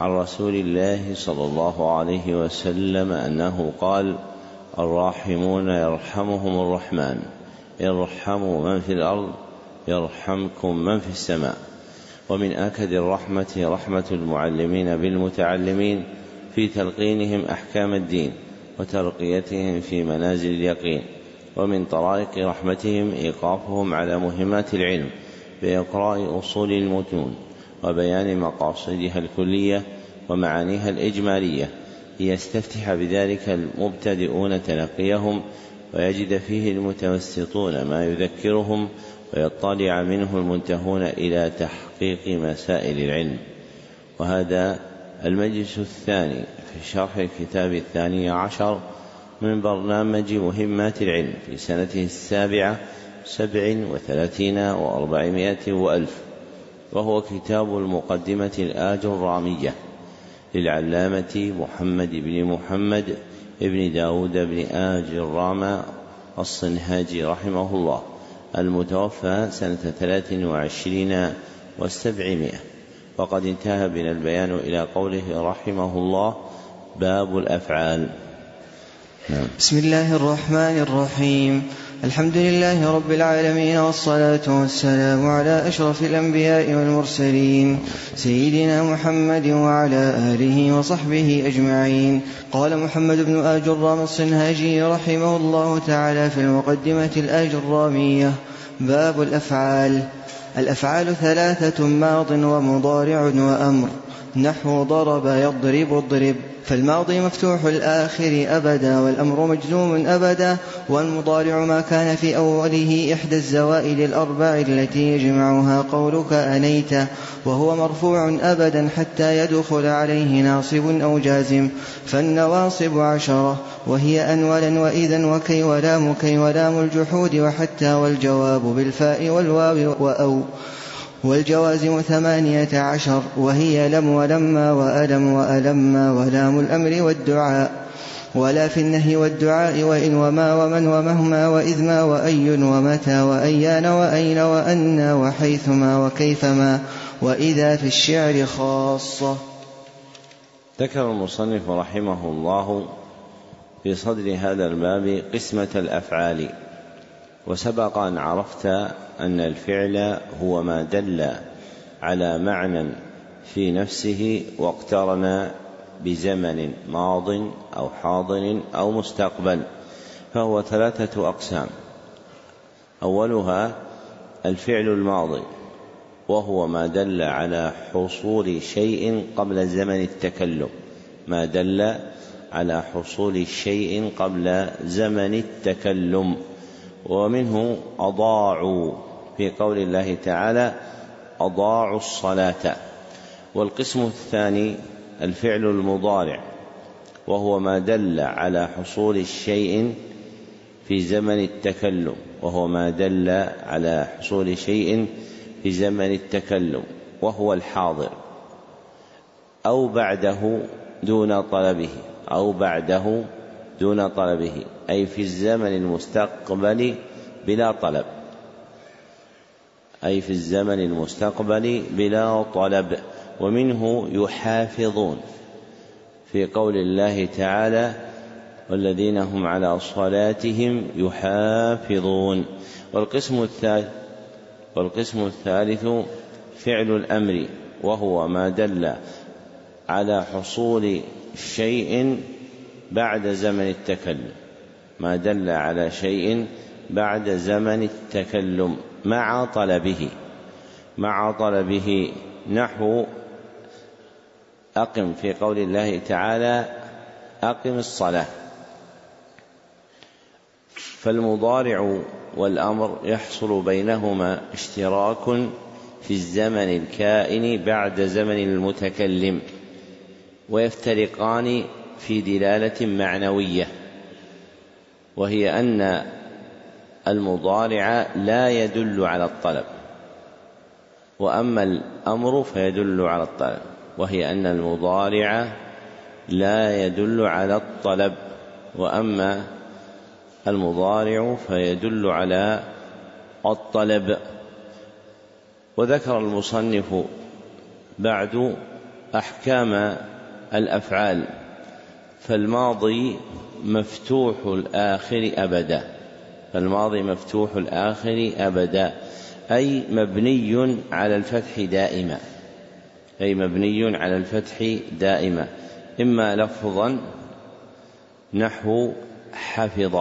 عن رسول الله صلى الله عليه وسلم أنه قال الراحمون يرحمهم الرحمن ارحموا من في الأرض يرحمكم من في السماء. ومن آكد الرحمة رحمة المعلمين بالمتعلمين في تلقينهم أحكام الدين وترقيتهم في منازل اليقين. ومن طرائق رحمتهم إيقافهم على مهمات العلم بإقراء أصول المتون. وبيان مقاصدها الكلية ومعانيها الإجمالية ليستفتح بذلك المبتدئون تلقيهم ويجد فيه المتوسطون ما يذكرهم ويطلع منه المنتهون إلى تحقيق مسائل العلم. وهذا المجلس الثاني في شرح الكتاب الثاني عشر من برنامج مهمات العلم في سنته السابعة سبع وثلاثين وأربعمائة وألف. وهو كتاب المقدمة الآج الرامية للعلامة محمد بن محمد بن داود بن آج الرامة الصنهاجي رحمه الله المتوفى سنة ثلاث وعشرين وسبعمائة. وقد انتهى بنا البيان إلى قوله رحمه الله باب الأفعال. نعم. بسم الله الرحمن الرحيم. الحمد لله رب العالمين والصلاة والسلام على أشرف الأنبياء والمرسلين سيدنا محمد وعلى آله وصحبه أجمعين. قال محمد بن آج الرام الصنهاجي رحمه الله تعالى في المقدمة الآج الرامية باب الأفعال. الأفعال ثلاثة ماض ومضارع وأمر. نحو ضرب يضرب اضرب فالماضي مفتوح الآخر أبدا والأمر مجزوم أبدا والمضارع ما كان في أوله إحدى الزوائد الأربع التي يجمعها قولك أنيت وهو مرفوع أبدا حتى يدخل عليه ناصب أو جازم فالنواصب عشرة وهي أن ولا وإذا وكي ولام كي ولام الجحود وحتى والجواب بالفاء والواو وأو. والجوازم ثمانية عشر وهي لم ولما وألم وألما ولام الأمر والدعاء. ولا في النهي والدعاء وإن وما ومن ومهما وإذ وأي ومتى وأيان وأين وأنى وحيثما وكيفما وإذا في الشعر خاصة. ذكر المصنف رحمه الله في صدر هذا الباب قسمة الأفعال. وسبق أن عرفت أن الفعل هو ما دل على معنى في نفسه واقترن بزمن ماض أو حاضر أو مستقبل فهو ثلاثة أقسام. أولها الفعل الماضي وهو ما دل على حصول شيء قبل زمن التكلم ما دل على حصول شيء قبل زمن التكلم. ومنه أضاعوا في قول الله تعالى أضاعوا الصلاة. والقسم الثاني الفعل المضارع وهو ما دل على حصول الشيء في زمن التكلم وهو ما دل على حصول شيء في زمن التكلم وهو الحاضر أو بعده دون طلبه أو بعده دون طلبه أي في الزمن المستقبل بلا طلب. أي في الزمن المستقبل بلا طلب. ومنه يحافظون. في قول الله تعالى والذين هم على صلاتهم يحافظون. والقسم الثالث والقسم الثالث فعل الأمر وهو ما دل على حصول شيء بعد زمن التكلم ما دل على شيء بعد زمن التكلم مع طلبه مع طلبه نحو أقم في قول الله تعالى أقم الصلاة. فالمضارع والأمر يحصل بينهما اشتراك في الزمن الكائن بعد زمن المتكلم ويفترقان في دلالة معنوية وهي أن المضارع لا يدل على الطلب وأما الأمر فيدل على الطلب وهي أن المضارع لا يدل على الطلب وأما المضارع فيدل على الطلب. وذكر المصنف بعد أحكام الأفعال. فالماضي مفتوح الآخر أبدا. فالماضي مفتوح الآخر أبدا. أي مبني على الفتح دائما. أي مبني على الفتح دائما. إما لفظا نحو حفظ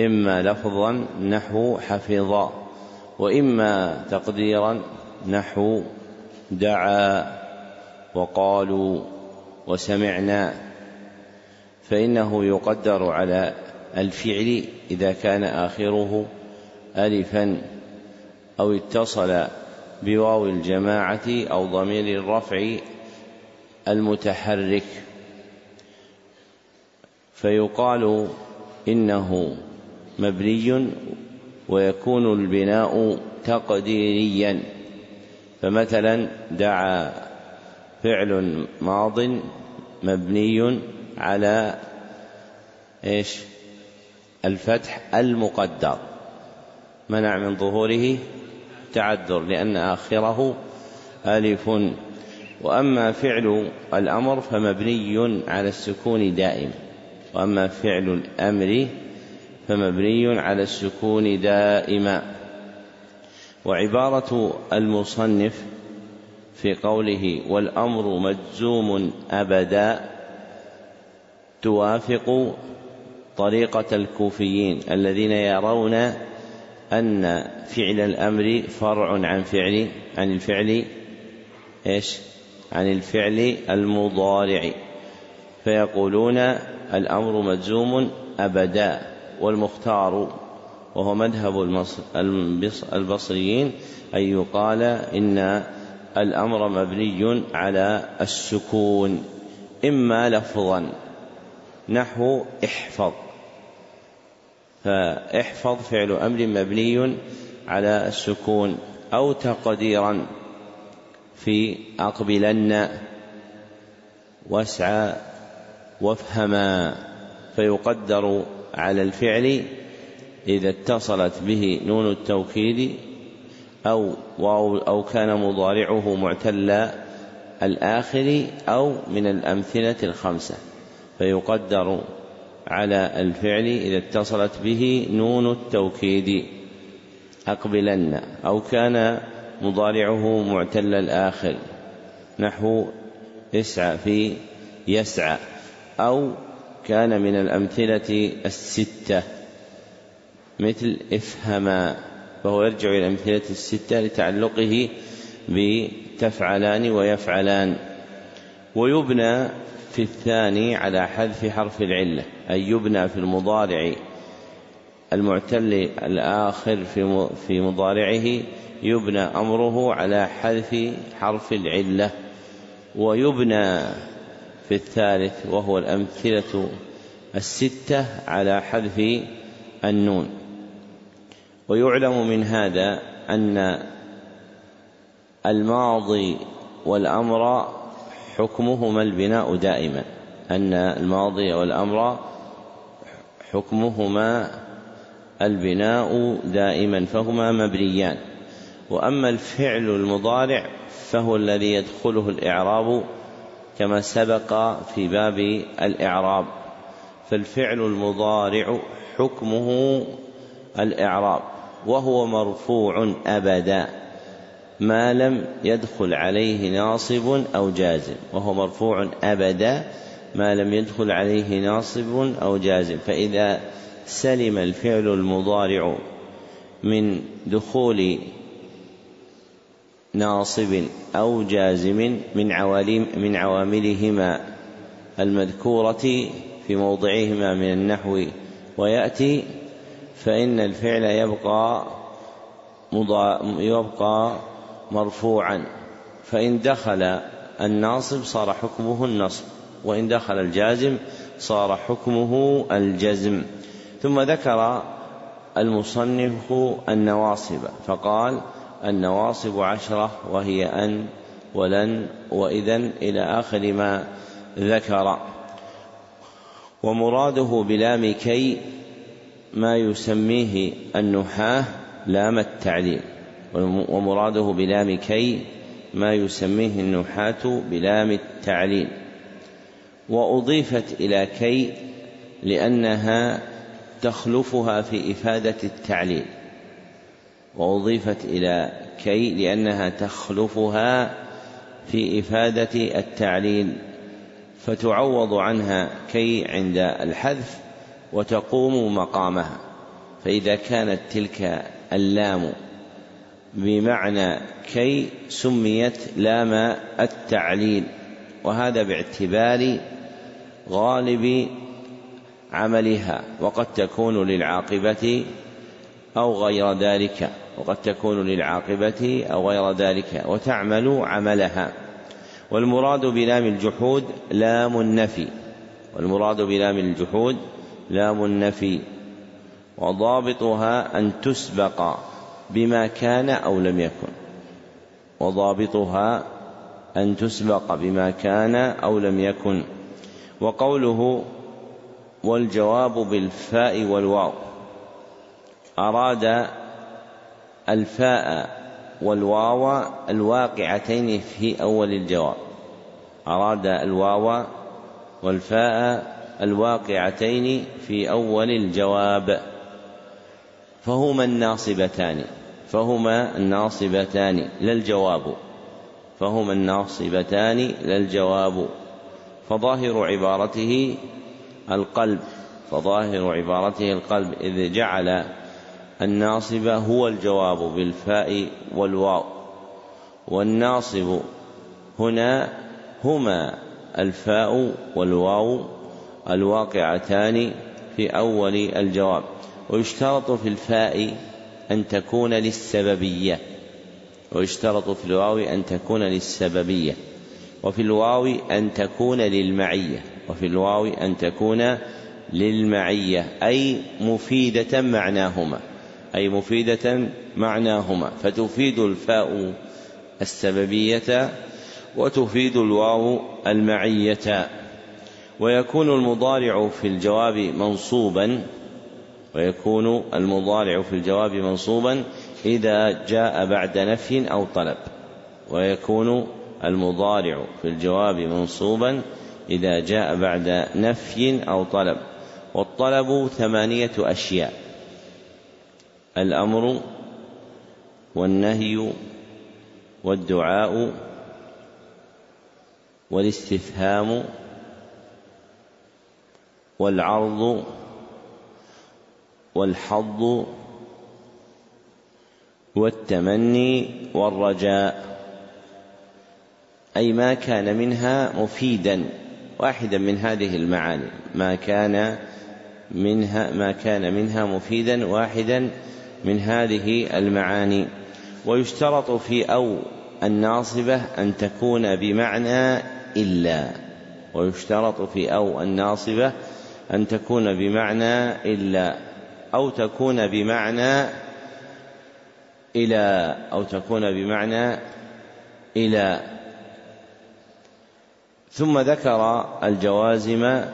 إما لفظا نحو حفظ وإما تقديرا نحو دعا. وقالوا وسمعنا فإنه يقدر على الفعل إذا كان آخره الفا أو اتصل بواو الجماعة أو ضمير الرفع المتحرك. فيقال إنه مبني ويكون البناء تقديريا. فمثلا دعا فعل ماض مبني على إيش؟ الفتح المقدر. منع من ظهوره تعذر لأن آخره ألف. وأما فعل الأمر فمبني على السكون دائما وأما فعل الأمر فمبني على السكون دائما وعبارة المصنف في قوله والأمر مجزوم أبدا توافق طريقة الكوفيين الذين يرون أن فعل الأمر فرع عن فعل عن الفعل إيش؟ عن الفعل المضارع فيقولون الأمر مجزوم أبدا والمختار وهو مذهب البصريين أن يقال إن الأمر مبني على السكون إما لفظا نحو احفظ. فاحفظ فعل أمر مبني على السكون أو تقديرا في أقبلن واسعى وافهما. فيقدر على الفعل إذا اتصلت به نون التوكيد أو واو أو كان مضارعه معتل الآخر أو من الأمثلة الخمسة فيقدر على الفعل إذا اتصلت به نون التوكيد. أقبلن أو كان مضارعه معتل الآخر نحو اسعى في يسعى أو كان من الأمثلة الستة مثل افهما. فهو يرجع إلى الأمثلة الستة لتعلقه بتفعلان ويفعلان. ويبنى في الثاني على حذف حرف العلة أي يبنى في المضارع المعتل الآخر في مضارعه يبنى أمره على حذف حرف العلة. ويبنى في الثالث وهو الأمثلة الستة على حذف النون. ويعلم من هذا أن الماضي والأمر حكمهما البناء دائما. أن الماضي والأمر حكمهما البناء دائما فهما مبنيان. وأما الفعل المضارع فهو الذي يدخله الإعراب كما سبق في باب الإعراب. فالفعل المضارع حكمه الإعراب. وهو مرفوع أبدا ما لم يدخل عليه ناصب أو جازم. وهو مرفوع أبدا ما لم يدخل عليه ناصب أو جازم. فإذا سلم الفعل المضارع من دخول ناصب أو جازم من عوالم من عواملهما المذكورة في موضعهما من النحو ويأتي فإن الفعل يبقى يبقى مرفوعا. فإن دخل الناصب صار حكمه النصب وإن دخل الجازم صار حكمه الجزم. ثم ذكر المصنف النواصب فقال النواصب عشرة وهي أن ولن وإذا إلى آخر ما ذكر. ومراده بلام كي ما يسميه النحاة لام التعليل ومراده بلام كي ما يسميه النحاة بلام التعليل. وأضيفت إلى كي لأنها تخلفها في إفادة التعليل. وأضيفت إلى كي لأنها تخلفها في إفادة التعليل. فتعوض عنها كي عند الحذف وتقوم مقامها. فإذا كانت تلك اللام بمعنى كي سميت لام التعليل وهذا باعتبار غالب عملها وقد تكون للعاقبة أو غير ذلك وقد تكون للعاقبة أو غير ذلك وتعمل عملها. والمراد بلام الجحود لام النفي والمراد بلام الجحود لام النفي وضابطها أن تسبق بما كان أو لم يكن وضابطها أن تسبق بما كان أو لم يكن وقوله والجواب بالفاء والواو أراد الفاء والواو الواقعتين في أول الجواب أراد الواو والفاء الواقعتين في أول الجواب. فهما الناصبتان. فهما الناصبتان. لا الجواب. فهما الناصبتان. لا الجواب. فظاهر عبارته القلب. فظاهر عبارته القلب. إذ جعل الناصب هو الجواب بالفاء والواو. والناصب هنا هما الفاء والواو الواقعتان في أول الجواب. ويشترط في الفاء أن تكون للسببية. ويشترط في الواو أن تكون للسببية. وفي الواو أن تكون للمعية. وفي الواو أن تكون للمعية. أي مفيدة معناهما. أي مفيدة معناهما. فتفيد الفاء السببية وتفيد الواو المعية. ويكون المضارع في الجواب منصوبا ويكون المضارع في الجواب منصوبا إذا جاء بعد نفي أو طلب. ويكون المضارع في الجواب منصوبا إذا جاء بعد نفي أو طلب. والطلب ثمانية أشياء. الأمر والنهي والدعاء والاستفهام والعرض والحظ والتمني والرجاء أي ما كان منها مفيدا واحدا من هذه المعاني ما كان منها ما كان منها مفيدا واحدا من هذه المعاني. ويشترط في أو الناصبة أن تكون بمعنى إلا. ويشترط في أو الناصبة أن تكون بمعنى إلا أو تكون بمعنى إلى أو تكون بمعنى إلى. ثم ذكر الجوازم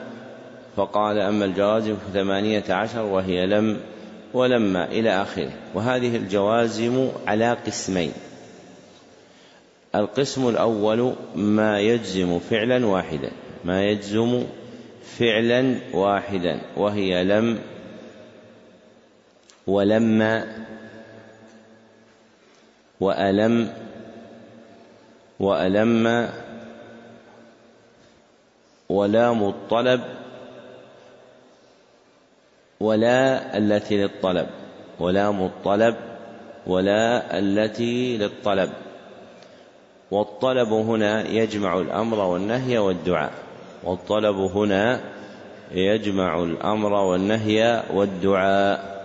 فقال أما الجوازم فثمانية عشر وهي لم ولما إلى آخره. وهذه الجوازم على قسمين. القسم الأول ما يجزم فعلا واحدا ما يجزم فعلا واحدا وهي لم ولما وألم وألم ولام الطلب ولا التي للطلب ولام الطلب ولا التي للطلب. والطلب هنا يجمع الأمر والنهي والدعاء. والطلب هنا يجمع الأمر والنهي والدعاء.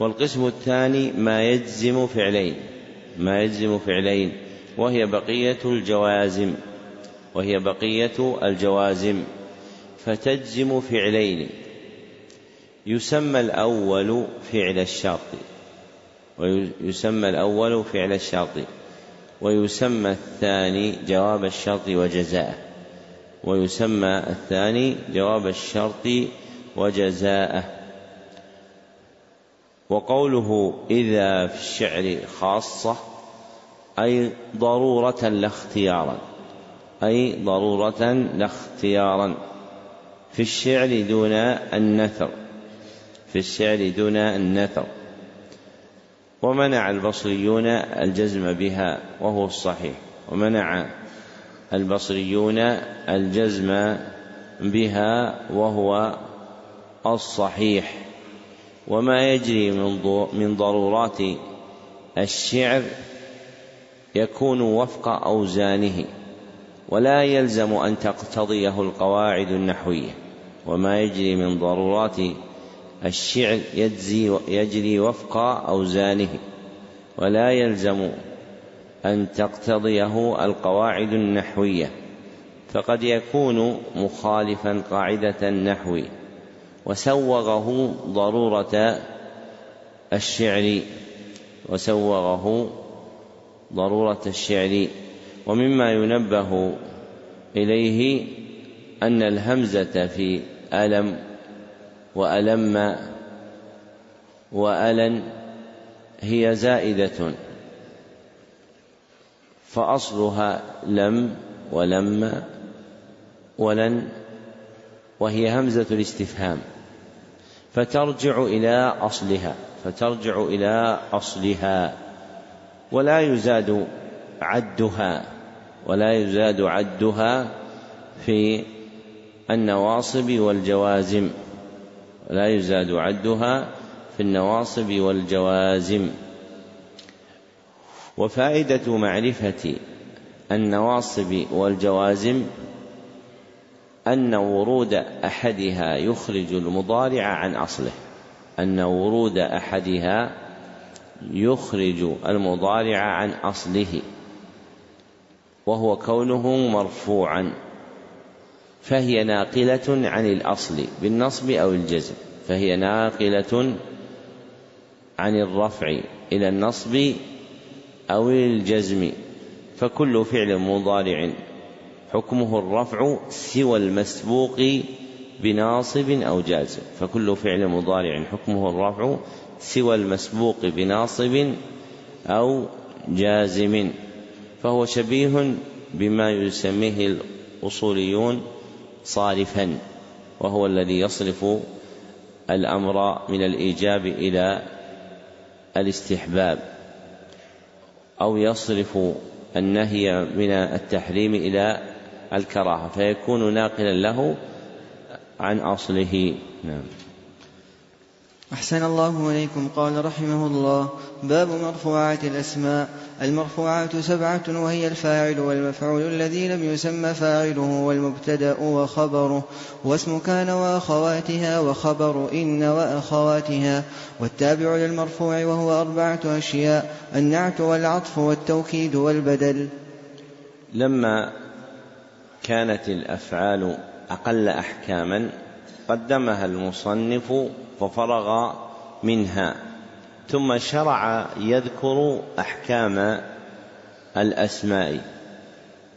والقسم الثاني ما يجزم فعلين ما يجزم فعلين وهي بقية الجوازم وهي بقية الجوازم. فتجزم فعلين. يسمى الأول فعل الشرط ويسمى الأول فعل الشرط ويسمى الثاني جواب الشرط وجزاءه. ويسمى الثاني جواب الشرط وجزاءه. وقوله إذا في الشعر خاصة أي ضرورة لا اختيارا أي ضرورة لا اختيارا. في الشعر دون النثر في الشعر دون النثر. ومنع البصريون الجزم بها وهو الصحيح. ومنع البصريون الجزم بها وهو الصحيح. وما يجري من ضرورات الشعر يكون وفق أوزانه ولا يلزم أن تقتضيه القواعد النحوية. وما يجري من ضرورات الشعر يجري وفق أوزانه ولا يلزم أن تقتضيه القواعد النحوية فقد يكون مخالفا قاعدة النحو وسوغه ضرورة الشعر وسوغه ضرورة الشعر ومما ينبه إليه أن الهمزة في ألم وألم وألن هي زائدة. فأصلها لم ولم ولن وهي همزة الاستفهام. فترجع إلى أصلها فترجع إلى أصلها ولا يزاد عدها ولا يزاد عدها في النواصب والجوازم. ولا يزاد عدها في النواصب والجوازم. وفائدة معرفة النواصب والجوازم أن ورود أحدها يخرج المضارع عن أصله. أن ورود أحدها يخرج المضارع عن أصله. وهو كونه مرفوعا. فهي ناقلة عن الأصل بالنصب أو الجزم. فهي ناقلة عن الرفع إلى النصب أو الجزم فكل فعل مضارع. حكمه الرفع سوى المسبوق بناصب أو جازم. فكل فعل مضارع. حكمه الرفع سوى المسبوق بناصب أو جازم. فهو شبيه بما يسميه الأصوليون صارفا وهو الذي يصرف الأمر من الإيجاب إلى الاستحباب. أو يصرف النهي من التحريم إلى الكراهة فيكون ناقلا له عن أصله. نعم. أحسن الله إليكم. قال رحمه الله باب مرفوعات الأسماء. المرفوعات سبعة وهي الفاعل والمفعول الذي لم يسمى فاعله والمبتدأ وخبره. واسم كان وأخواتها وخبر إن وأخواتها. والتابع للمرفوع وهو أربعة أشياء النعت والعطف والتوكيد والبدل. لما كانت الأفعال أقل أحكاما قدمها المصنف ففرغ منها. ثم شرع يذكر أحكام الأسماء.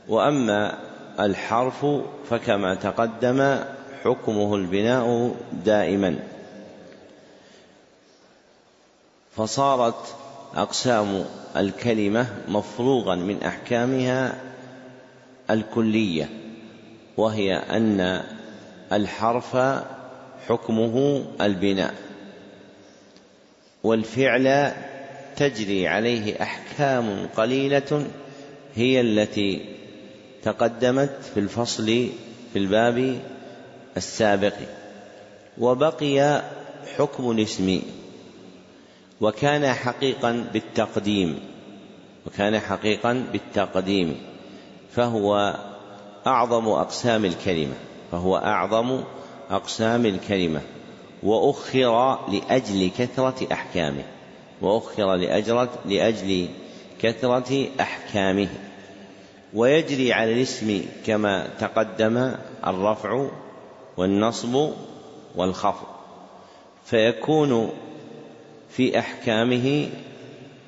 وأما الحرف فكما تقدم حكمه البناء دائما. فصارت أقسام الكلمة مفروغا من أحكامها الكلية وهي أن الحرف حكمه البناء. والفعل تجري عليه أحكام قليلة هي التي تقدمت في الفصل في الباب السابق. وبقي حكم الاسم وكان حقيقا بالتقديم وكان حقيقا بالتقديم فهو أعظم أقسام الكلمة فهو أعظم أقسام الكلمة وأخر لأجل كثرة أحكامه وأخر لأجل لأجل كثرة أحكامه. ويجري على الاسم كما تقدم الرفع والنصب والخفض. فيكون في أحكامه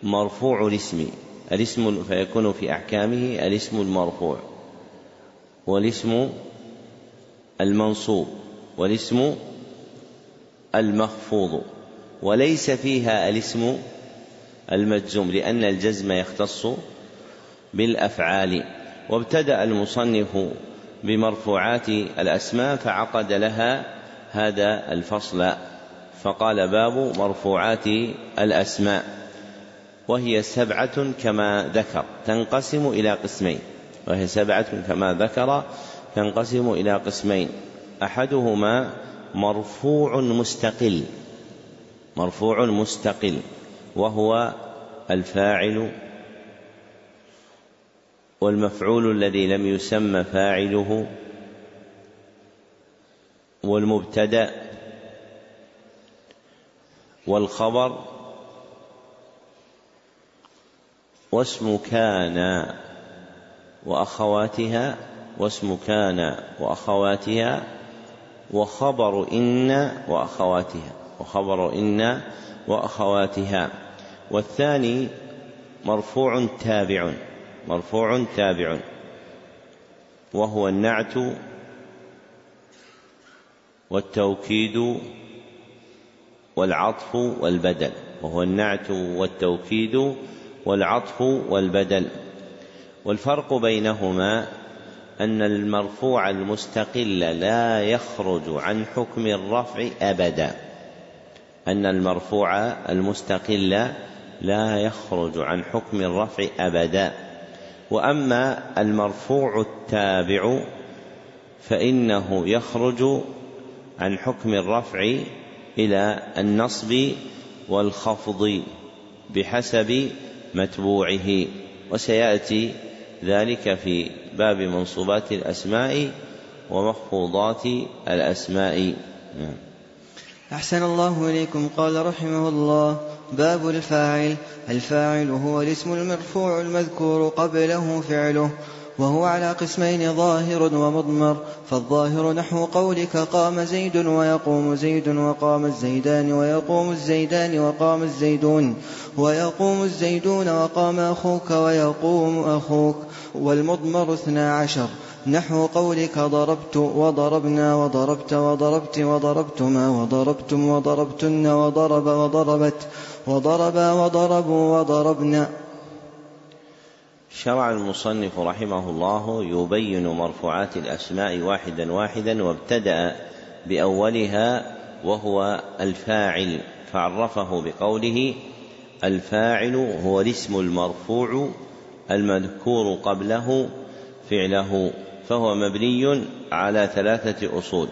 مرفوع الاسم الاسم فيكون في أحكامه الاسم المرفوع والاسم المنصوب. والاسم المخفوض وليس فيها الاسم المجزوم لأن الجزم يختص بالأفعال. وابتدأ المصنف بمرفوعات الأسماء فعقد لها هذا الفصل فقال باب مرفوعات الأسماء. وهي سبعة كما ذكر تنقسم إلى قسمين. وهي سبعة كما ذكر تنقسم إلى قسمين. أحدهما مرفوع مستقل مرفوع مستقل وهو الفاعل والمفعول الذي لم يسمى فاعله والمبتدأ والخبر واسم كان وأخواتها واسم كان وأخواتها وخبر إن وأخواتها وخبر إن وأخواتها. والثاني مرفوع تابع مرفوع تابع. وهو النعت والتوكيد والعطف والبدل. وهو النعت والتوكيد والعطف والبدل. والفرق بينهما أن المرفوع المستقل لا يخرج عن حكم الرفع أبدا. أن المرفوع المستقل لا يخرج عن حكم الرفع أبدا. وأما المرفوع التابع فإنه يخرج عن حكم الرفع إلى النصب والخفض بحسب متبوعه. وسيأتي ذلك في باب منصوبات الأسماء ومخفوضات الأسماء. نعم. أحسن الله إليكم. قال رحمه الله باب الفاعل. الفاعل هو الاسم المرفوع المذكور قبله فعله. وهو على قسمين ظاهر ومضمر فالظاهر نحو قولك قام زيد ويقوم زيد وقام الزيدان ويقوم الزيدان وقام الزيدون ويقوم الزيدون وقام أخوك ويقوم أخوك والمضمر اثنا عشر. نحو قولك ضربت وضربنا وضربت وضربت وضربتما وضربتم وضربتن وضرب وضربت وضربا وضربوا وضربنا. شرع المصنف رحمه الله يبين مرفوعات الأسماء واحدا واحدا وابتدأ بأولها وهو الفاعل فعرفه بقوله الفاعل هو الاسم المرفوع المذكور قبله فعله فهو مبني على ثلاثة أصول.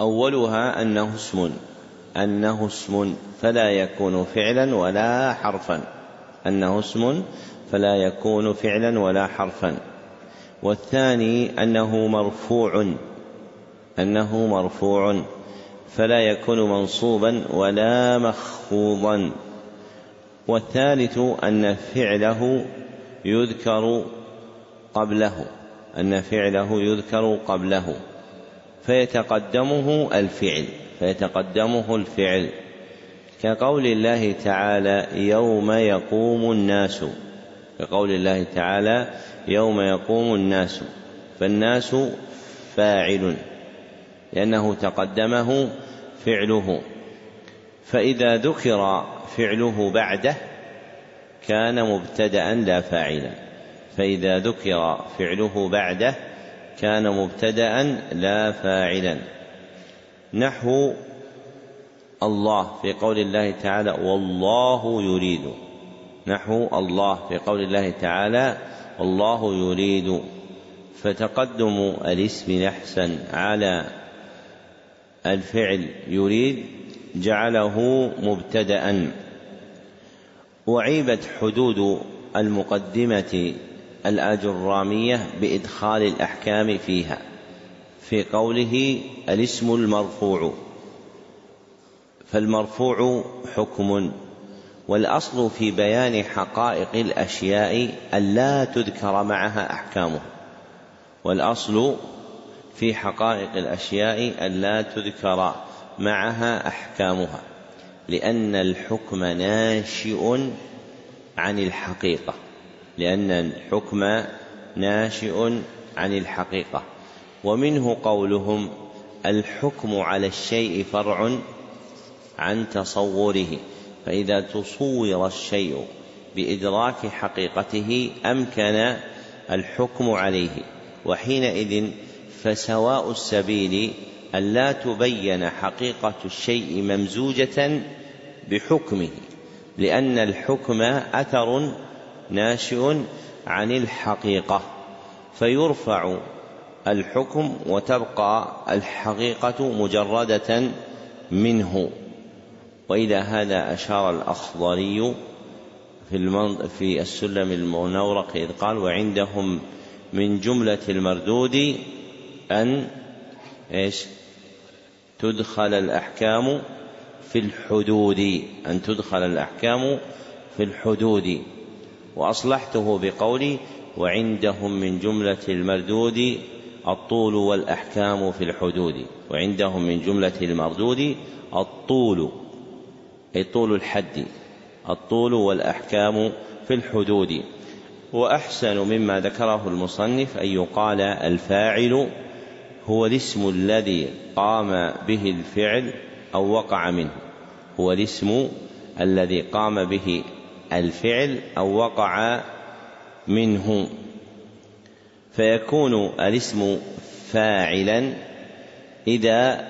أولها أنه اسم أنه اسم فلا يكون فعلا ولا حرفا. أنه اسم فلا يكون فعلا ولا حرفا. والثاني أنه مرفوع أنه مرفوع فلا يكون منصوبا ولا مخفوضا. والثالث أن فعله يذكر قبله أن فعله يذكر قبله. فيتقدمه الفعل فيتقدمه الفعل. كقول الله تعالى يوم يقوم الناس. كقول الله تعالى يوم يقوم الناس. فالناس فاعل لأنه تقدمه فعله. فإذا ذكر فعله بعده كان مبتدأ لا فاعلا فإذا ذكر فعله بعده كان مبتدأ لا فاعلا نحو الله في قول الله تعالى والله يريد. نحو الله في قول الله تعالى والله يريد. فتقدم الاسم نحسا على الفعل يريد جعله مبتدأ. وعيبت حدود المقدمة الأجرامية بإدخال الأحكام فيها. في قوله الاسم المرفوع. فالمرفوع حكم والأصل في بيان حقائق الأشياء ألا تذكر معها أحكامه والأصل في حقائق الأشياء ألا تذكر معها أحكامها لأن الحكم ناشئ عن الحقيقة لأن الحكم ناشئ عن الحقيقة ومنه قولهم الحكم على الشيء فرع عن تصوره فإذا تصور الشيء بإدراك حقيقته أمكن الحكم عليه. وحينئذ فسواء السبيل ألا تبين حقيقة الشيء ممزوجة بحكمه لأن الحكم أثر ناشئ عن الحقيقة فيرفع الحكم وتبقى الحقيقة مجردة منه. وإلى هذا أشار الأخضري في في السلم المنورق إذ قال وعندهم من جملة المردود أن إيش؟ تدخل الأحكام في الحدود أن تدخل الأحكام في الحدود. وأصلحته بقولي وعندهم من جملة المردود الطول والأحكام في الحدود. وعندهم من جملة المردود الطول. أي طول الحد الطول والأحكام في الحدود. وأحسن مما ذكره المصنف أن يقال الفاعل هو الاسم الذي قام به الفعل أو وقع منه. هو الاسم الذي قام به الفعل أو وقع منه. فيكون الاسم فاعلا إذا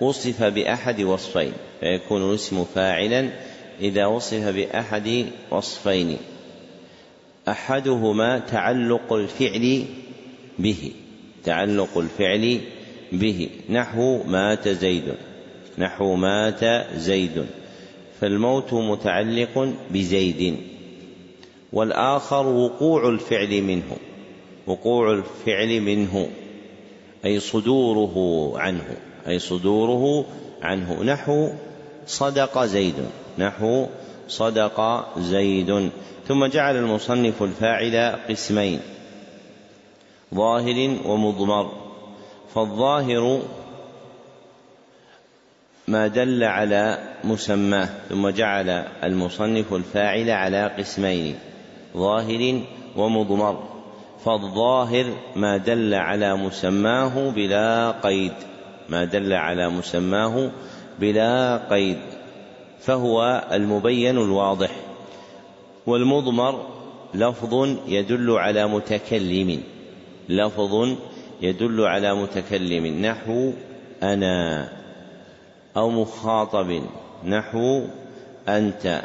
وصف بأحد وصفين. فيكون الاسم فاعلا إذا وصف بأحد وصفين. أحدهما تعلق الفعل به تعلق الفعل به. نحو مات زيد نحو مات زيد. فالموت متعلق بزيد. والآخر وقوع الفعل منه وقوع الفعل منه أي صدوره عنه أي صدوره عنه. نحو صدق زيد. نحو صدق زيد. ثم جعل المصنف الفاعل قسمين ظاهر ومضمر. فالظاهر ما دل على مسماه ثم جعل المصنف الفاعل على قسمين ظاهر ومضمر. فالظاهر ما دل على مسماه بلا قيد. ما دل على مسماه بلا قيد فهو المبين الواضح. والمضمر لفظ يدل على متكلم لفظ يدل على متكلم. نحو أنا أو مخاطب نحو أنت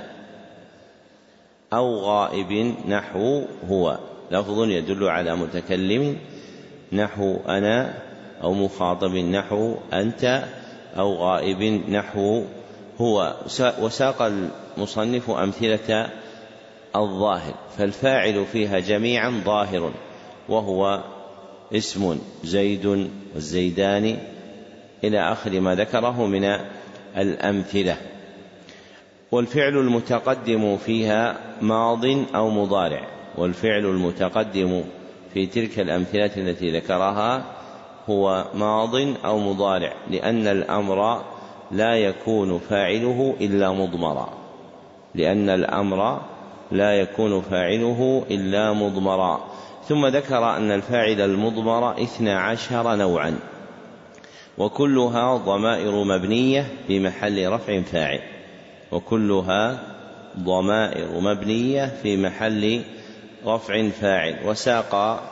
أو غائب نحو هو. لفظ يدل على متكلم نحو أنا أو مخاطب نحو أنت أو غائب نحو هو. وساق المصنف أمثلة الظاهر فالفاعل فيها جميعا ظاهر وهو اسم زيد والزيدان إلى آخر ما ذكره من الأمثلة. والفعل المتقدم فيها ماض أو مضارع والفعل المتقدم في تلك الأمثلة التي ذكرها هو ماض أو مضارع لأن الأمر لا يكون فاعله إلا مضمرا. لأن الأمر لا يكون فاعله إلا مضمرا. ثم ذكر أن الفاعل المضمر اثنى عشر نوعا. وكلها ضمائر مبنية في محل رفع فاعل. وكلها ضمائر مبنية في محل رفع فاعل. وساق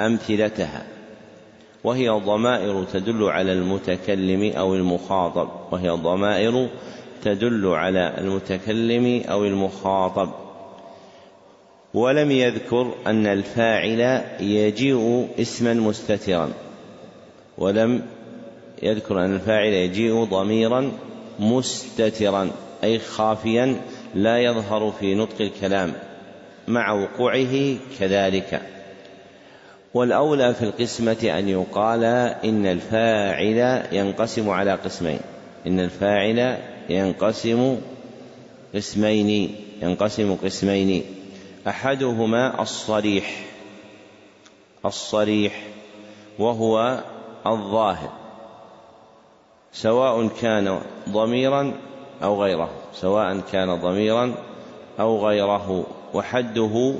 أمثلتها. وهي ضمائر تدل على المتكلم أو المخاطب وهي ضمائر تدل على المتكلم أو المخاطب. ولم يذكر أن الفاعل يجيء اسما مستترا. ولم يذكر أن الفاعل يجيء ضميرا مستترا أي خافيا لا يظهر في نطق الكلام مع وقوعه كذلك. والأولى في القسمة أن يقال إن الفاعل ينقسم على قسمين. إن الفاعل ينقسم قسمين ينقسم قسمين. أحدهما الصريح الصريح وهو الظاهر سواء كان ضميرا أو غيره سواء كان ضميرا أو غيره. وحده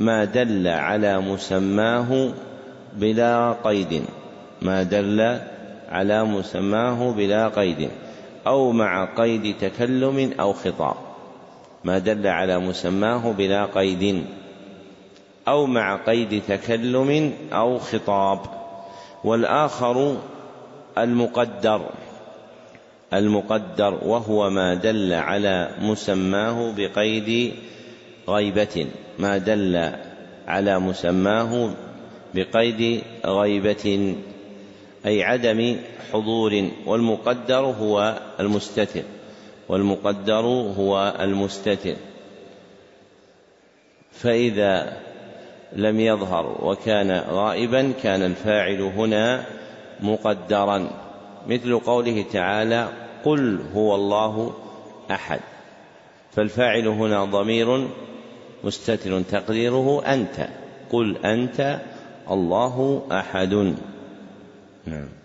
ما دل على مسماه بلا قيد. ما دل على مسماه بلا قيد. أو مع قيد تكلم أو خطاب ما دل على مسماه بلا قيد. أو مع قيد تكلم أو خطاب. والآخر المقدر. المقدر وهو ما دل على مسماه بقيد غيبة. ما دل على مسماه بقيد غيبة أي عدم حضور والمقدر هو المستتر. والمقدر هو المستتر. فإذا لم يظهر وكان غائبا كان الفاعل هنا مقدرا. مثل قوله تعالى قل هو الله أحد فالفاعل هنا ضمير مستتر تقديره أنت. قل أنت الله أحد. نعم.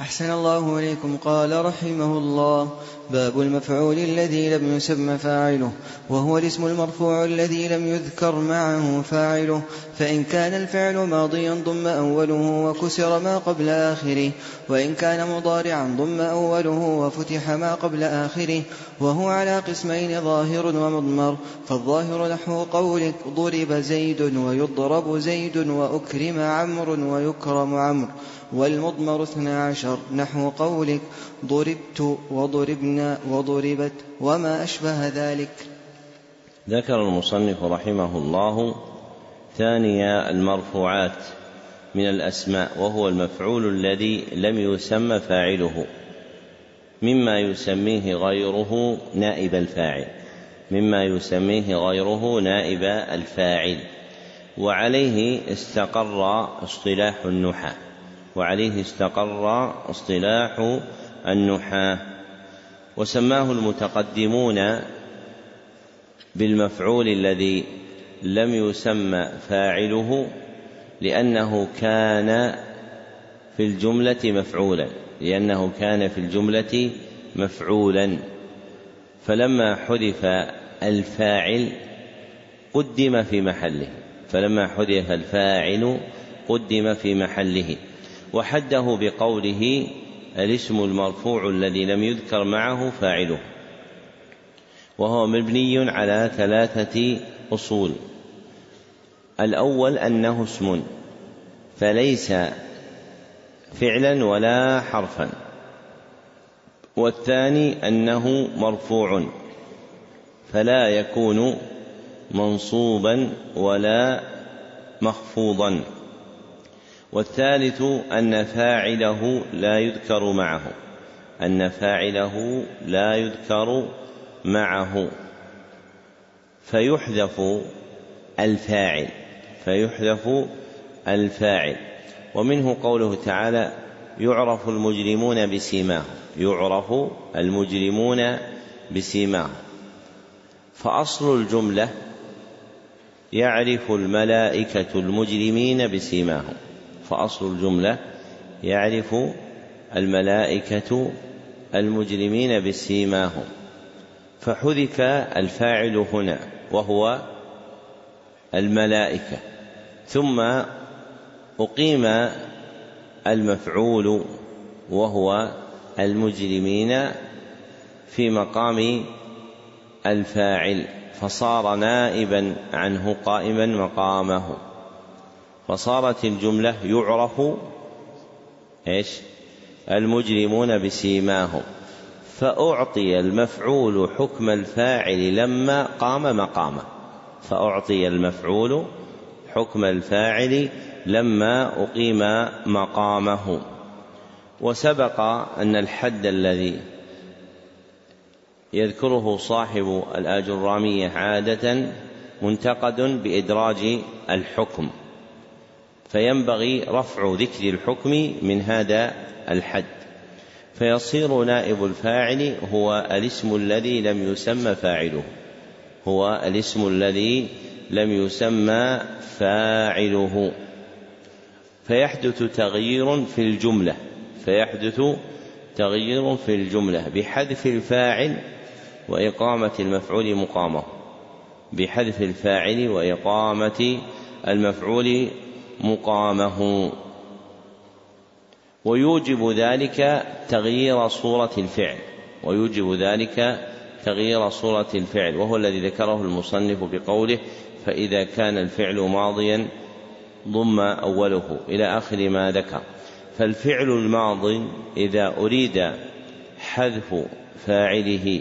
أحسن الله إليكم. قال رحمه الله باب المفعول الذي لم يسم فاعله وهو الاسم المرفوع الذي لم يذكر معه فاعله. فإن كان الفعل ماضيا ضم أوله وكسر ما قبل آخره وإن كان مضارعا ضم أوله وفتح ما قبل آخره وهو على قسمين ظاهر ومضمر. فالظاهر نحو قولك ضرب زيد ويضرب زيد وأكرم عمرو ويكرم عمرو. والمضمر اثنا عشر. نحو قولك ضربت وضربنا وضربت وما أشبه ذلك. ذكر المصنف رحمه الله ثاني المرفوعات من الأسماء وهو المفعول الذي لم يسمى فاعله مما يسميه غيره نائب الفاعل مما يسميه غيره نائب الفاعل وعليه استقر اصطلاح النحى وعليه استقر اصطلاح النحاة. وسماه المتقدمون بالمفعول الذي لم يسمى فاعله لأنه كان في الجملة مفعولا لأنه كان في الجملة مفعولا. فلما حذف الفاعل قدم في محله فلما حذف الفاعل قدم في محله. وحده بقوله الاسم المرفوع الذي لم يذكر معه فاعله. وهو مبني على ثلاثة أصول. الأول أنه اسم فليس فعلا ولا حرفا. والثاني أنه مرفوع فلا يكون منصوبا ولا مخفوضا. والثالث أن فاعله لا يذكر معه. أن فاعله لا يذكر معه. فيحذف الفاعل. فيحذف الفاعل. ومنه قوله تعالى يعرف المجرمون بسيماهم. يعرف المجرمون بسيماهم. فأصل الجملة يعرف الملائكة المجرمين بسيماهم. فأصل الجملة يعرف الملائكة المجرمين بسيماهم. فحذف الفاعل هنا وهو الملائكة ثم أقيم المفعول وهو المجرمين في مقام الفاعل فصار نائبا عنه قائما مقامه. فصارت الجملة يعرف إيش؟ المجرمون بسيماهم. فأعطي المفعول حكم الفاعل لما قام مقامه. فأعطي المفعول حكم الفاعل لما أقيم مقامه. وسبق أن الحد الذي يذكره صاحب الآجرامية عادة منتقد بإدراج الحكم. فينبغي رفع ذكر الحكم من هذا الحد. فيصير نائب الفاعل هو الاسم الذي لم يسمى فاعله. هو الاسم الذي لم يسمى فاعله. فيحدث تغيير في الجملة. فيحدث تغيير في الجملة. بحذف الفاعل وإقامة المفعول مقامه. بحذف الفاعل وإقامة المفعول مقامه. ويوجب ذلك تغيير صورة الفعل. ويوجب ذلك تغيير صورة الفعل. وهو الذي ذكره المصنف بقوله فإذا كان الفعل ماضيا ضم أوله إلى آخر ما ذكر. فالفعل الماضي إذا أريد حذف فاعله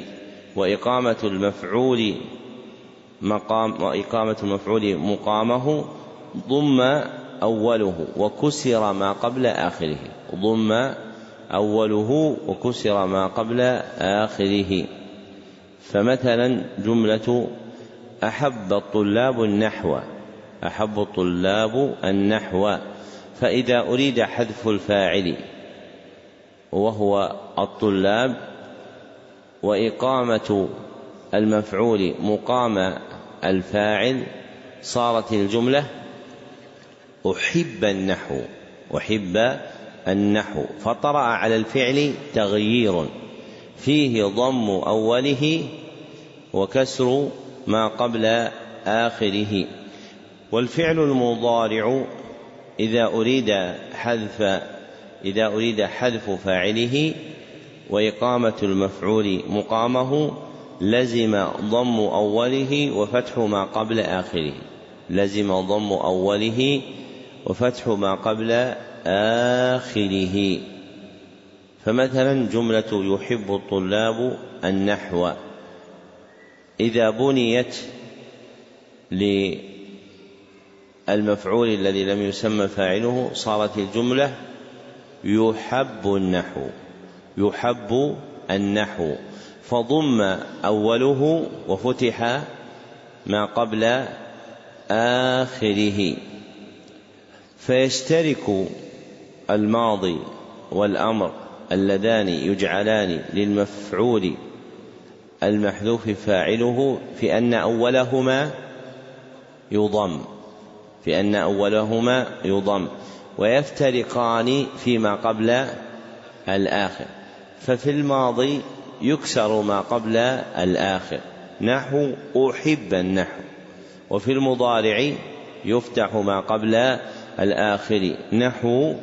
وإقامة المفعول مقام وإقامة المفعول مقامه ضم أوله وكسر ما قبل آخره. ضم أوله وكسر ما قبل آخره. فمثلا جملة أحب الطلاب النحو. أحب الطلاب النحو. فإذا أريد حذف الفاعل وهو الطلاب وإقامة المفعول مقام الفاعل صارت الجملة أحب النحو أحب النحو. فطرأ على الفعل تغيير. فيه ضم أوله وكسر ما قبل آخره. والفعل المضارع إذا أريد حذف إذا أريد حذف فاعله وإقامة المفعول مقامه لزم ضم أوله وفتح ما قبل آخره. لزم ضم أوله وفتح ما قبل آخره. فمثلا جملة يحب الطلاب النحو. إذا بنيت للمفعول الذي لم يسمى فاعله صارت الجملة يحب النحو. يحب النحو. فضم أوله وفتح ما قبل آخره. فيشترك الماضي والأمر اللذان يجعلان للمفعول المحذوف فاعله في أن أولهما يضم في أن أولهما يضم ويفترقان فيما قبل الآخر. ففي الماضي يكسر ما قبل الآخر. نحو أحب النحو. وفي المضارع يفتح ما قبل الآخر نحو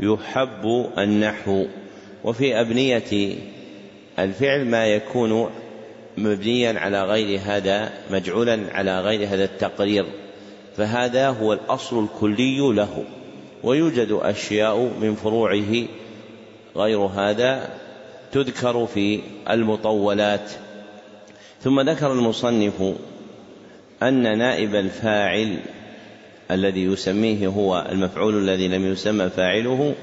يحب النحو. وفي أبنية الفعل ما يكون مبنيا على غير هذا مجعولا على غير هذا التقرير. فهذا هو الأصل الكلي له. ويوجد أشياء من فروعه غير هذا تذكر في المطولات. ثم ذكر المصنف أن نائب الفاعل الذي يسميه هو المفعول الذي لم يسمى فاعله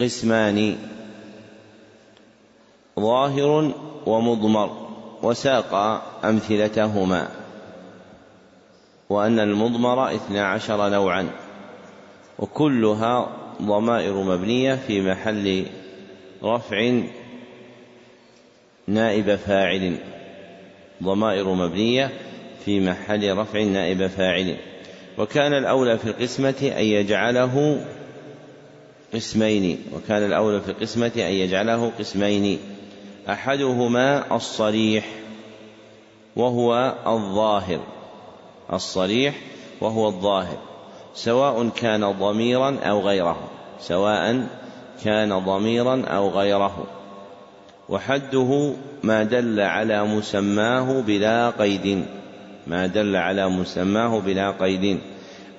قسمان ظاهر ومضمر وساق أمثلتهما وأن المضمر اثنا عشر نوعا وكلها ضمائر مبنية في محل رفع نائب فاعل ضمائر مبنية في محل رفع نائب فاعل. وكان الأولى في القسمة أن يجعله قسمين. وكان الأولى في القسمة أن يجعله قسمين. أحدهما الصريح وهو الظاهر. الصريح وهو الظاهر. سواء كان ضميرا أو غيره. سواء كان ضميرا أو غيره. وحده ما دل على مسماه بلا قيد. ما دل على مسماه بلا قيد.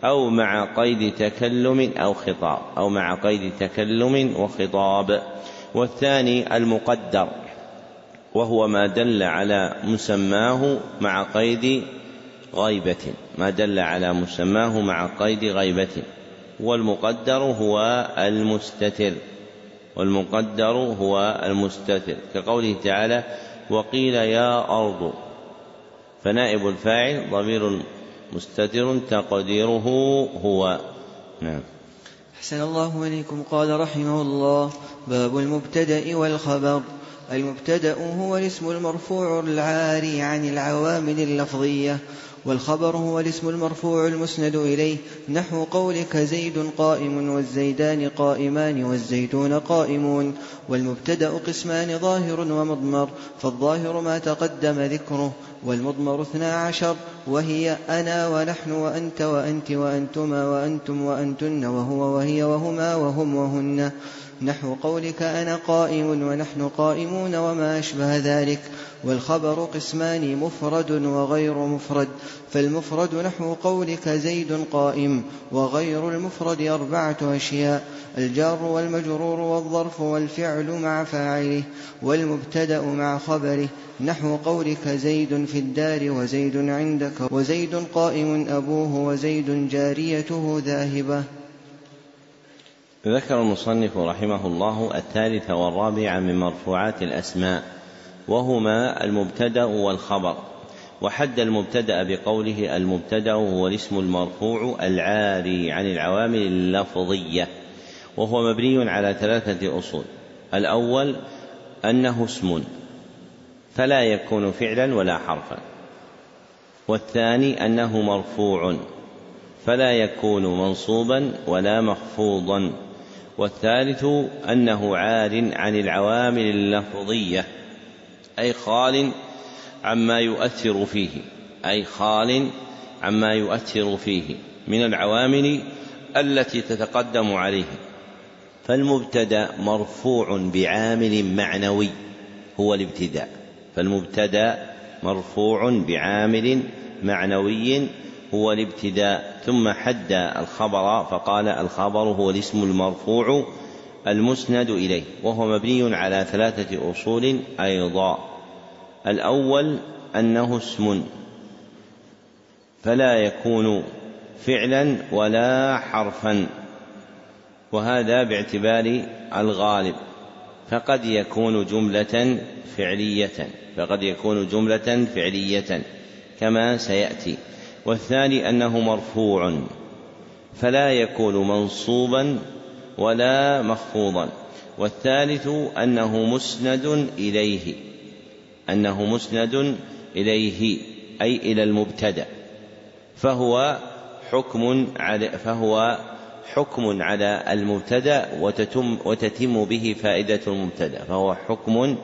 أو مع قيد تكلم أو خطاب أو مع قيد تكلم وخطاب. والثاني المقدر وهو ما دل على مسماه مع قيد غيبة. ما دل على مسماه مع قيد غيبة. والمقدر هو المستتر. والمقدر هو المستتر. كقوله تعالى وقيل يا أرض فنائب الفاعل ضمير مستتر تقديره هو. نعم. أحسن الله إليكم. قال رحمه الله باب المبتدأ والخبر. المبتدأ هو الاسم المرفوع العاري عن العوامل اللفظية. والخبر هو الاسم المرفوع المسند إليه. نحو قولك زيد قائم والزيدان قائمان والزيتون قائمون. والمبتدأ قسمان ظاهر ومضمر فالظاهر ما تقدم ذكره والمضمر اثنا عشر وهي أنا ونحن وأنت وأنت وأنتما وأنتم وأنتن وهو وهي وهما وهم وهن. نحو قولك أنا قائم ونحن قائمون وما أشبه ذلك والخبر قسمان مفرد وغير مفرد فالمفرد نحو قولك زيد قائم وغير المفرد أربعة أشياء الجار والمجرور والظرف والفعل مع فاعله والمبتدأ مع خبره نحو قولك زيد في الدار وزيد عندك وزيد قائم أبوه وزيد جاريته ذاهبة. ذكر المصنف رحمه الله الثالث والرابع من مرفوعات الأسماء وهما المبتدأ والخبر وحد المبتدأ بقوله المبتدأ هو الاسم المرفوع العاري عن العوامل اللفظية وهو مبني على ثلاثة أصول الأول أنه اسم فلا يكون فعلا ولا حرفا والثاني أنه مرفوع فلا يكون منصوبا ولا مخفوضا. والثالث أنه عار عن العوامل اللفظية أي خال عما يؤثر فيه أي خال عما يؤثر فيه من العوامل التي تتقدم عليه. فالمبتدأ مرفوع بعامل معنوي هو الابتداء. فالمبتدأ مرفوع بعامل معنوي هو الابتداء ثم حد الخبر فقال الخبر هو الاسم المرفوع المسند إليه وهو مبني على ثلاثة أصول أيضا. الأول أنه اسم فلا يكون فعلا ولا حرفا وهذا باعتبار الغالب. فقد يكون جملة فعلية فقد يكون جملة فعلية كما سيأتي. والثاني أنه مرفوع فلا يكون منصوبا ولا مخفوضا. والثالث أنه مسند إليه أنه مسند إليه أي إلى المبتدأ. فهو حكم على فهو حكم على المبتدأ وتتم وتتم به فائدة المبتدأ. فهو حكم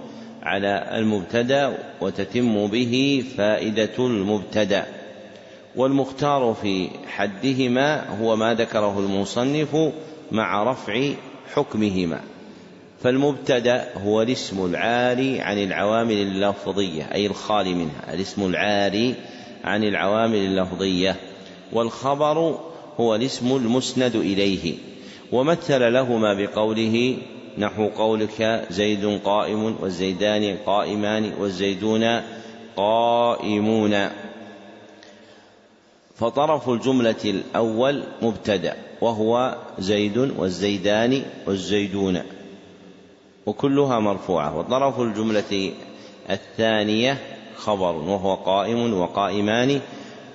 على المبتدأ وتتم به فائدة المبتدأ. والمختار في حدهما هو ما ذكره المصنف مع رفع حكمهما. فالمبتدا هو الاسم العاري عن العوامل اللفظية أي الخالي منها الاسم العاري عن العوامل اللفظية. والخبر هو الاسم المسند إليه. ومثل لهما بقوله نحو قولك زيد قائم والزيدان قائمان والزيدون قائمون. فطرف الجملة الأول مبتدأ وهو زيد والزيدان والزيدون وكلها مرفوعة. وطرف الجملة الثانية خبر وهو قائم وقائمان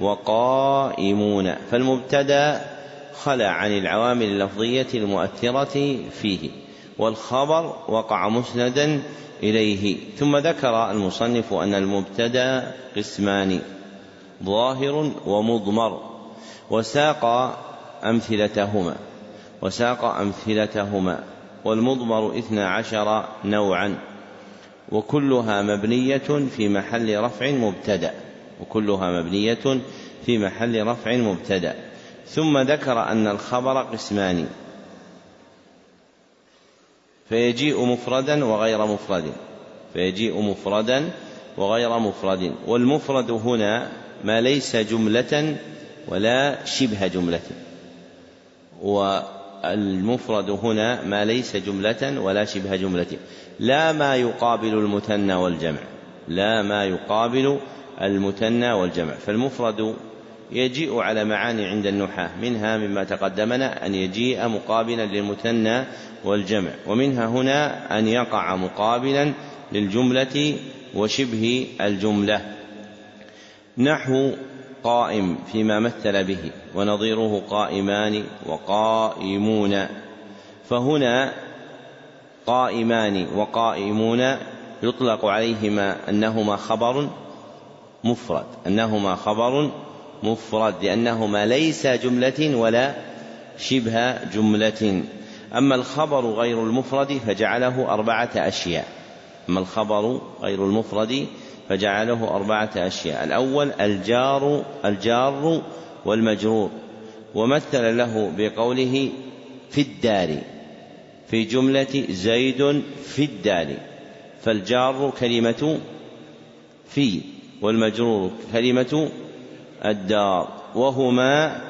وقائمون. فالمبتدأ خلى عن العوامل اللفظية المؤثرة فيه والخبر وقع مسندا إليه. ثم ذكر المصنف أن المبتدأ قسمان. ظاهر ومضمر وساق أمثلتهما وساق أمثلتهما والمضمر اثنا عشر نوعا وكلها مبنية في محل رفع مبتدأ وكلها مبنية في محل رفع مبتدأ. ثم ذكر أن الخبر قسمان. فيجيء مفردا وغير مفرد. فيجيء مفردا وغير مفرد. والمفرد هنا ما ليس جملة ولا شبه جملة. والمفرد هنا ما ليس جملة ولا شبه جملة. لا ما يقابل المثنى والجمع. لا ما يقابل المثنى والجمع. فالمفرد يجيء على معاني عند النحاة. منها مما تقدمنا أن يجيء مقابلا للمثنى والجمع. ومنها هنا أن يقع مقابلا للجملة وشبه الجملة. نحو قائم فيما مثل به ونظيره قائمان وقائمون. فهنا قائمان وقائمون يطلق عليهما أنهما خبر مفرد. أنهما خبر مفرد لأنهما ليس جملة ولا شبه جملة. أما الخبر غير المفرد فجعله أربعة أشياء. أما الخبر غير المفرد فجعله أربعة أشياء. الأول الجار الجار والمجرور. ومثل له بقوله في الدار في جملة زيد في الدار. فالجار كلمة في والمجرور كلمة الدار. وهما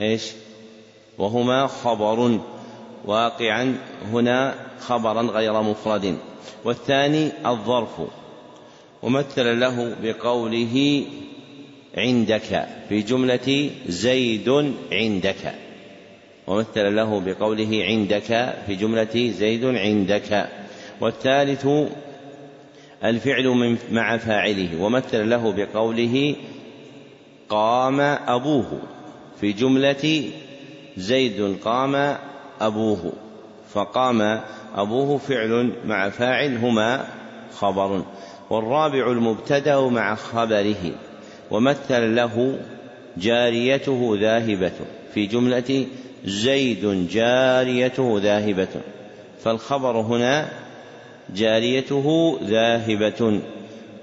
إيش؟ وهما خبر. واقعا هنا خبرا غير مفرد. والثاني الظرف. ومثل له بقوله عندك في جملة زيد عندك. ومثل له بقوله عندك في جملة زيد عندك. والثالث الفعل من مع فاعله. ومثل له بقوله قام أبوه في جملة زيد قام أبوه. فقام أبوه فعل مع فاعل هما خبر. والرابع المبتدأ مع خبره ومثل له جاريته ذاهبة في جملة زيد جاريته ذاهبة. فالخبر هنا جاريته ذاهبة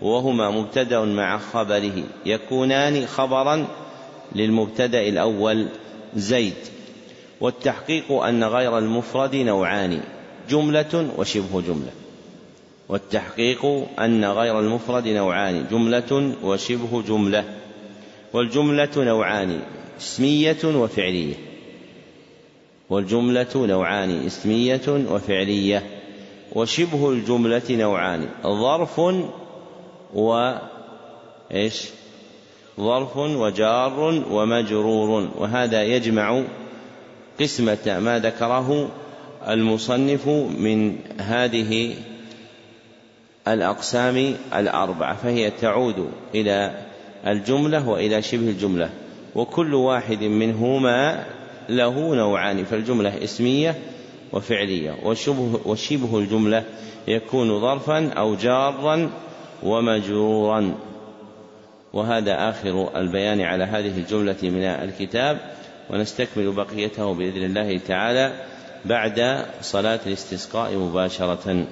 وهما مبتدأ مع خبره. يكونان خبرا للمبتدأ الأول زيد. والتحقيق أن غير المفرد نوعان جملة وشبه جملة. والتحقيق أن غير المفرد نوعان جملة وشبه جملة والجملة نوعان اسمية وفعلية. والجملة نوعان اسمية وفعلية. وشبه الجملة نوعان ظرف و إيش؟ ظرف وجار ومجرور. وهذا يجمع قسمة ما ذكره المصنف من هذه الأقسام الأربعة فهي تعود إلى الجملة وإلى شبه الجملة وكل واحد منهما له نوعان فالجملة اسمية وفعلية وشبه, وشبه الجملة يكون ظرفا أو جارا ومجرورا. وهذا آخر البيان على هذه الجملة من الكتاب ونستكمل بقيته بإذن الله تعالى بعد صلاة الاستسقاء مباشرة.